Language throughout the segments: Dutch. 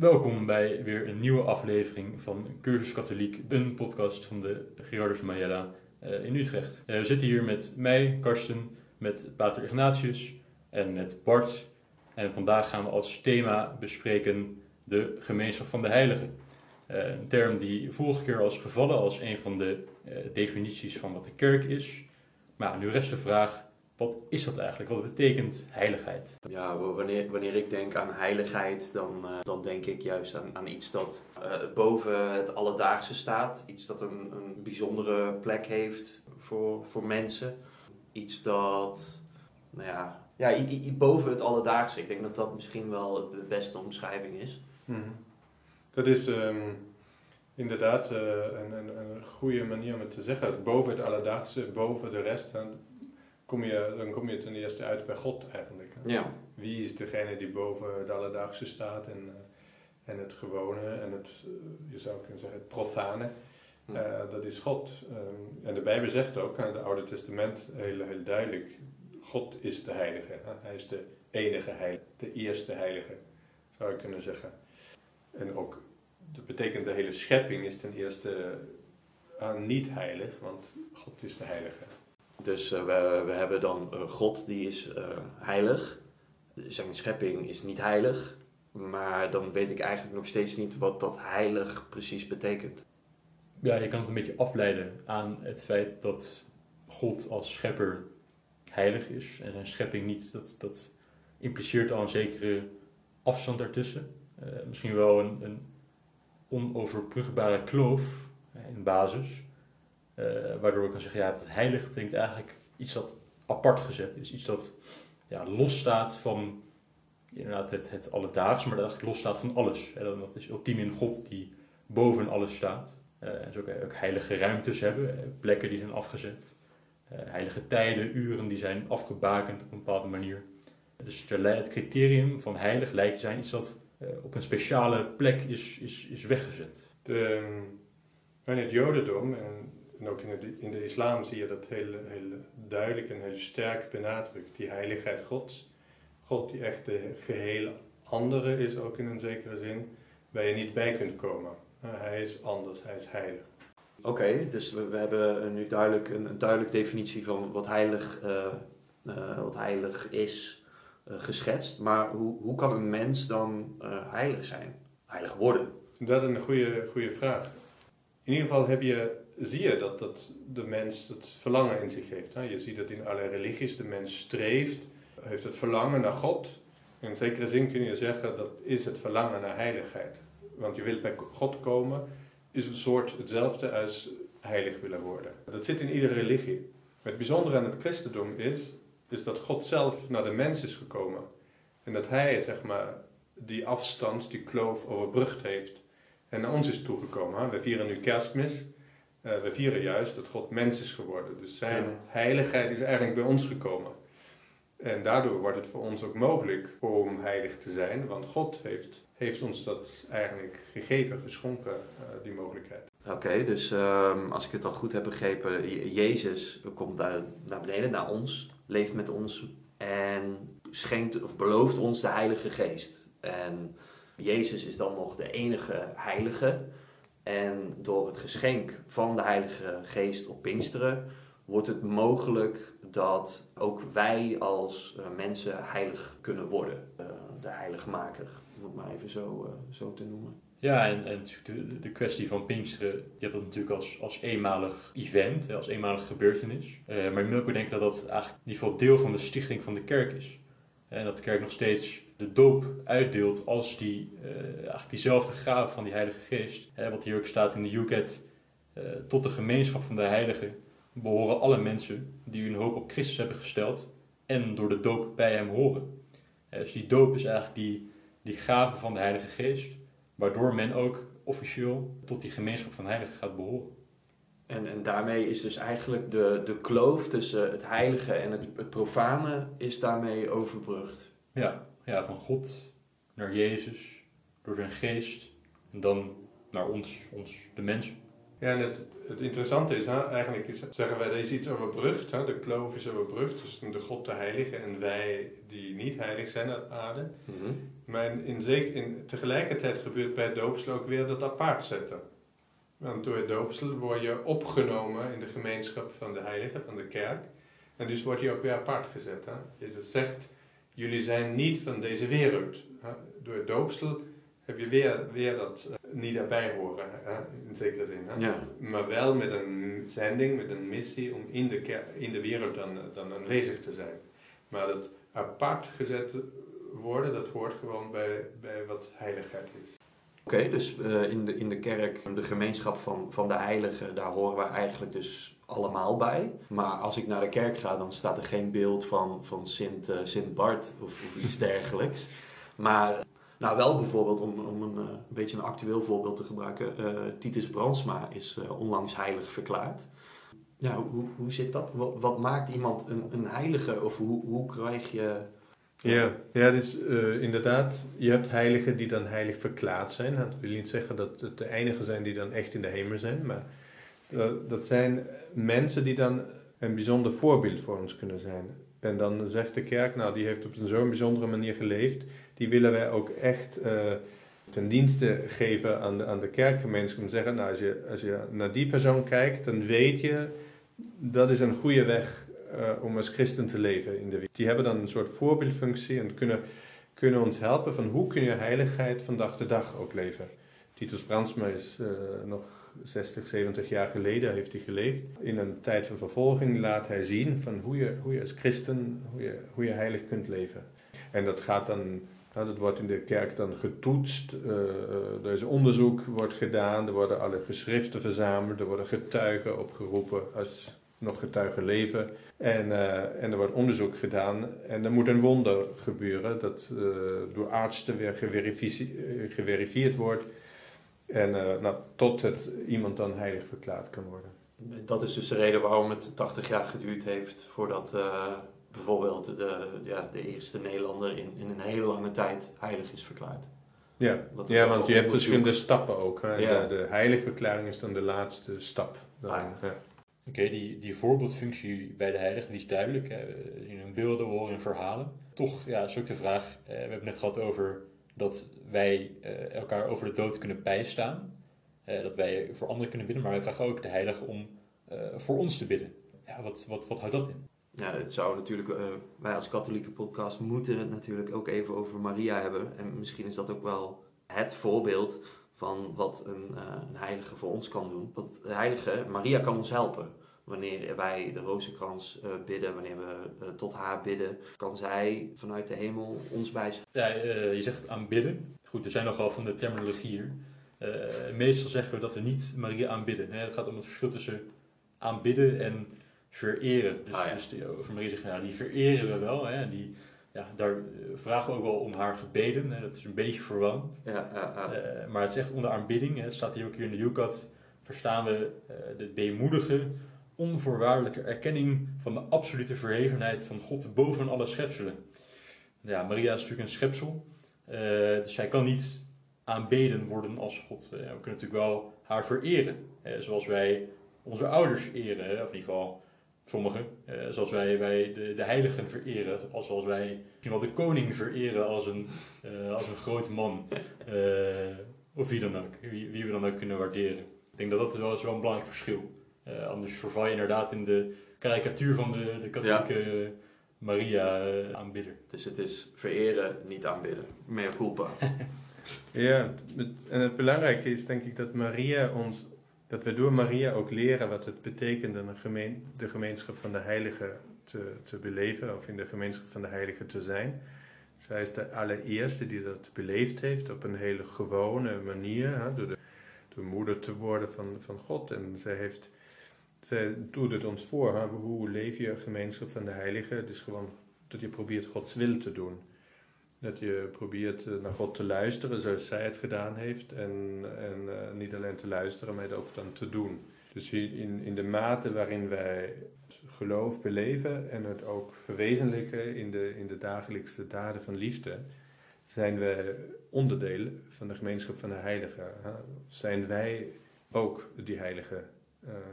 Welkom bij weer een nieuwe aflevering van Cursus Katholiek, een podcast van de Gerardus Majella uh, in Utrecht. Uh, we zitten hier met mij, Karsten, met Pater Ignatius en met Bart. En vandaag gaan we als thema bespreken de gemeenschap van de heiligen. Uh, een term die vorige keer als gevallen als een van de definities van wat de kerk is. Maar nu rest de vraag, wat is dat eigenlijk? Wat betekent heiligheid? Ja, wanneer, wanneer ik denk aan heiligheid, dan, uh, dan denk ik juist aan, aan iets dat uh, boven het alledaagse staat. Iets dat een, een bijzondere plek heeft voor, voor mensen. Iets dat, nou ja, ja i, i, boven het alledaagse. Ik denk dat dat misschien wel de beste omschrijving is. Mm Dat is um, inderdaad uh, een, een, een goede manier om het te zeggen. Boven het alledaagse, boven de rest kom je, dan kom je ten eerste uit bij God eigenlijk. Ja. Wie is degene die boven het alledaagse staat en, uh, en het gewone en het, uh, je zou kunnen zeggen, het profane. Uh, dat is God. En de Bijbel zegt ook, in het Oude Testament heel, heel duidelijk, God is de heilige. Hij is de enige heilige, de eerste heilige, zou je kunnen zeggen. En ook, dat betekent de hele schepping is ten eerste niet heilig, want God is de heilige. Dus uh, we, we hebben dan God, die is uh, heilig. Zijn schepping is niet heilig. Maar dan weet ik eigenlijk nog steeds niet wat dat heilig precies betekent. Ja, je kan het een beetje afleiden aan het feit dat God als schepper heilig is en zijn schepping niet. Dat, dat impliceert al een zekere afstand daartussen. misschien wel een, een onoverbrugbare kloof in basis. Uh, waardoor ik kan zeggen, ja, het heilig betekent eigenlijk iets dat apart gezet is. Iets dat ja, losstaat van inderdaad het, het alledaagse, maar dat eigenlijk losstaat van alles. En dat is ultiem in God die boven alles staat. Uh, en zo kan je ook heilige ruimtes hebben, plekken die zijn afgezet. Heilige tijden, uren die zijn afgebakend op een bepaalde manier. Dus het criterium van heilig lijkt te zijn iets dat op een speciale plek is, is, is weggezet. De, in het Jodendom en en ook in, het, in de islam zie je dat heel, heel duidelijk en heel sterk benadrukt, die heiligheid Gods. God die echt de geheel andere is, ook in een zekere zin, waar je niet bij kunt komen. Hij is anders, hij is heilig. Oké, okay, dus we, we, hebben nu duidelijk een, een duidelijke definitie van wat heilig, uh, uh, wat heilig is uh, geschetst. Maar hoe, hoe kan een mens dan heilig zijn, heilig worden? Dat is een goede, goede vraag. In ieder geval heb je zie je dat, dat de mens het verlangen in zich heeft. Hè? Je ziet dat in alle religies de mens streeft, heeft het verlangen naar God. In zekere zin kun je zeggen dat is het verlangen naar heiligheid. Want je wilt bij God komen, is een soort hetzelfde als heilig willen worden. Dat zit in iedere religie. Het bijzondere aan het christendom is, is dat God zelf naar de mens is gekomen. En dat hij, zeg maar, die afstand, die kloof overbrugd heeft en naar ons is toegekomen. We vieren nu kerstmis. Uh, we vieren juist dat God mens is geworden. Dus zijn ja. heiligheid is eigenlijk bij ons gekomen. En daardoor wordt het voor ons ook mogelijk om heilig te zijn, want God heeft, heeft ons dat eigenlijk gegeven, geschonken, uh, die mogelijkheid. Oké, okay, dus um, als ik het al goed heb begrepen, Jezus komt daar naar beneden, naar ons, leeft met ons en schenkt of belooft ons de Heilige Geest. En Jezus is dan nog de enige heilige. En door het geschenk van de Heilige Geest op Pinksteren wordt het mogelijk dat ook wij als uh, mensen heilig kunnen worden. Uh, de heiligmaker, om het maar even zo, uh, zo te noemen. Ja, en, en de, de kwestie van Pinksteren, je hebt dat natuurlijk als, als eenmalig event, als eenmalige gebeurtenis. maar je moet ook denken dat dat eigenlijk in ieder geval deel van de stichting van de kerk is. En dat de kerk nog steeds de doop uitdeelt als die, uh, eigenlijk diezelfde gave van die Heilige Geest. Hè, wat hier ook staat in de Juket, uh, tot de gemeenschap van de Heiligen behoren alle mensen die hun hoop op Christus hebben gesteld en door de doop bij hem horen. Uh, dus die doop is eigenlijk die, die gave van de Heilige Geest, waardoor men ook officieel tot die gemeenschap van Heiligen gaat behoren. En, en daarmee is dus eigenlijk de, de kloof tussen het heilige en het, het profane is daarmee overbrugd. Ja, ja, van God naar Jezus door zijn geest en dan naar ons, ons de mens. Ja, en het, het interessante is, hè, eigenlijk is, zeggen wij, er is iets overbrugd. Hè, de kloof is overbrugd tussen de God de Heilige en wij die niet heilig zijn op aarde. Mhm. Maar in, in, in, tegelijkertijd gebeurt bij het doopsel ook weer dat apart zetten. Want door het doopsel word je opgenomen in de gemeenschap van de heiligen, van de kerk. En dus word je ook weer apart gezet. Hè? Jezus zegt, jullie zijn niet van deze wereld. Door het doopsel heb je weer, weer dat eh, niet daarbij horen, in zekere zin. Ja. Maar wel met een zending, met een missie om in de, in de wereld dan, dan aanwezig te zijn. Maar dat apart gezet worden, dat hoort gewoon bij, bij wat heiligheid is. Oké, dus eh, in, de, in de kerk, de gemeenschap van, van de heiligen, daar horen we eigenlijk dus allemaal bij. Maar als ik naar de kerk ga, dan staat er geen beeld van, van Sint, eh, Sint Bart of, of iets dergelijks. Maar nou wel bijvoorbeeld, om, om een, eh, een beetje een actueel voorbeeld te gebruiken, eh, Titus Brandsma is onlangs heilig verklaard. Ja, hoe, hoe zit dat? Wat, wat maakt iemand een, een heilige? Of hoe, hoe krijg je... Ja, ja dus inderdaad, je hebt heiligen die dan heilig verklaard zijn. Dat wil niet zeggen dat het de einigen zijn die dan echt in de hemel zijn, maar dat zijn mensen die dan een bijzonder voorbeeld voor ons kunnen zijn. En dan zegt de kerk, nou die heeft op zo'n bijzondere manier geleefd, die willen wij ook echt eh, ten dienste geven aan de, aan de kerkgemeenschap. Om te zeggen, nou als je, als je naar die persoon kijkt, dan weet je, dat is een goede weg eh, om als christen te leven in de wereld. Die hebben dan een soort voorbeeldfunctie en kunnen, kunnen ons helpen van hoe kun je heiligheid van dag te dag ook leven. Titus Brandsma is eh, nog 60, 70 jaar geleden heeft hij geleefd. In een tijd van vervolging laat hij zien van hoe je, hoe je als christen, hoe je, hoe je heilig kunt leven. En dat gaat dan, nou, dat wordt in de kerk dan getoetst. eh, eh, er is onderzoek wordt gedaan, er worden alle geschriften verzameld, er worden getuigen opgeroepen als nog getuigen leven. En, eh, en er wordt onderzoek gedaan en er moet een wonder gebeuren dat door artsen weer geverifieerd wordt. En eh, nou, tot het iemand dan heilig verklaard kan worden. Dat is dus de reden waarom het 80 jaar geduurd heeft voordat eh, bijvoorbeeld de, ja, de eerste Nederlander in, in een hele lange tijd heilig is verklaard. Ja, Dat is ja ook want je hebt verschillende stappen ook. Hè. Ja. De, de heiligverklaring is dan de laatste stap. Ah, ja. Oké, die, die voorbeeldfunctie bij de heiligen die is duidelijk. Hè. Hun beelden, horen hun verhalen. Toch ja, is ook de vraag, eh, we hebben het net gehad over dat wij eh, elkaar over de dood kunnen bijstaan. Eh, dat wij voor anderen kunnen bidden, maar wij vragen ook de heiligen om eh, voor ons te bidden. Ja, wat, wat, wat houdt dat in? Ja, het zou natuurlijk, wij als katholieke podcast moeten het natuurlijk ook even over Maria hebben. En misschien is dat ook wel het voorbeeld van wat een, een heilige voor ons kan doen. Want de heilige, Maria kan ons helpen. Wanneer wij de rozenkrans eh, bidden, wanneer we eh, tot haar bidden, kan zij vanuit de hemel ons bijstaan. Ja, eh, je zegt aanbidden. Goed, er zijn nogal van de terminologie hier. Meestal zeggen we dat we niet Maria aanbidden. Hè. Het gaat om het verschil tussen aanbidden en vereren. Dus, Ah, ja. dus die, over Maria zeggen, ja, die vereren we wel. Hè. Die, ja, daar vragen we ook wel om haar gebeden. Hè. Dat is een beetje verwant. Ja, ja, ja. Maar het is echt onder aanbidding. Hè. Het staat hier ook hier in de Yucat. Verstaan we de deemoedige, onvoorwaardelijke erkenning van de absolute verhevenheid van God boven alle schepselen. Ja, Maria is natuurlijk een schepsel. eh, dus zij kan niet aanbeden worden als God. Eh, we kunnen natuurlijk wel haar vereren. eh, zoals wij onze ouders eren. Of in ieder geval sommigen. zoals wij, wij de, de heiligen vereren. Als, zoals wij misschien wel de koning vereren als een, als een groot man. Of wie dan ook. Wie we dan ook kunnen waarderen. Ik denk dat dat wel, is wel een belangrijk verschil. Eh, anders verval je inderdaad in de karikatuur van de, de katholieke Maria-aanbidder. Dus het is vereren, niet aanbidden. Mea culpa. Ja, en het belangrijke is denk ik dat Maria ons, dat we door Maria ook leren wat het betekent om een gemeen, de gemeenschap van de heiligen te, te beleven, of in de gemeenschap van de heiligen te zijn. Zij is de allereerste die dat beleefd heeft op een hele gewone manier, hè, door, de, door moeder te worden van, van God. En zij, heeft, zij doet het ons voor, hoe leef je gemeenschap van de heiligen? Is gewoon dat je probeert Gods wil te doen. Dat je probeert eh, naar God te luisteren zoals zij het gedaan heeft. En, en eh, niet alleen te luisteren, maar het ook dan te doen. Dus in, in de mate waarin wij geloof beleven en het ook verwezenlijken in de, in de dagelijkse daden van liefde, zijn we onderdeel van de gemeenschap van de heiligen. hè. Zijn wij ook die heilige uh,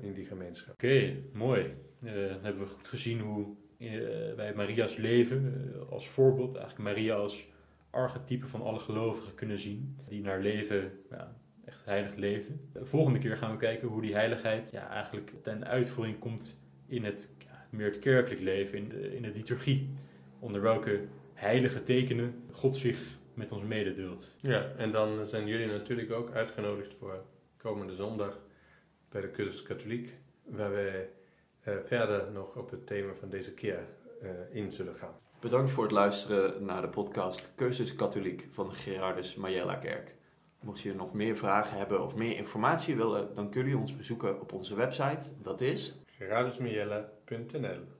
in die gemeenschap. Oké, mooi. Uh, dan hebben we goed gezien hoe uh, wij Maria's leven als voorbeeld, eigenlijk Maria als archetype van alle gelovigen kunnen zien, die naar leven ja, echt heilig leefde. De volgende keer gaan we kijken hoe die heiligheid ja, eigenlijk ten uitvoering komt in het, ja, meer het kerkelijk leven, in de, in de liturgie. Onder welke heilige tekenen God zich met ons mededeelt. Ja, en dan zijn jullie natuurlijk ook uitgenodigd voor komende zondag bij de Cursus Katholiek, waar wij uh, verder nog op het thema van deze keer uh, in zullen gaan. Bedankt voor het luisteren naar de podcast Cursus Katholiek van de Gerardus Majella Kerk. Mocht je nog meer vragen hebben of meer informatie willen, dan kun je ons bezoeken op onze website. Dat is gerardusmajella.nl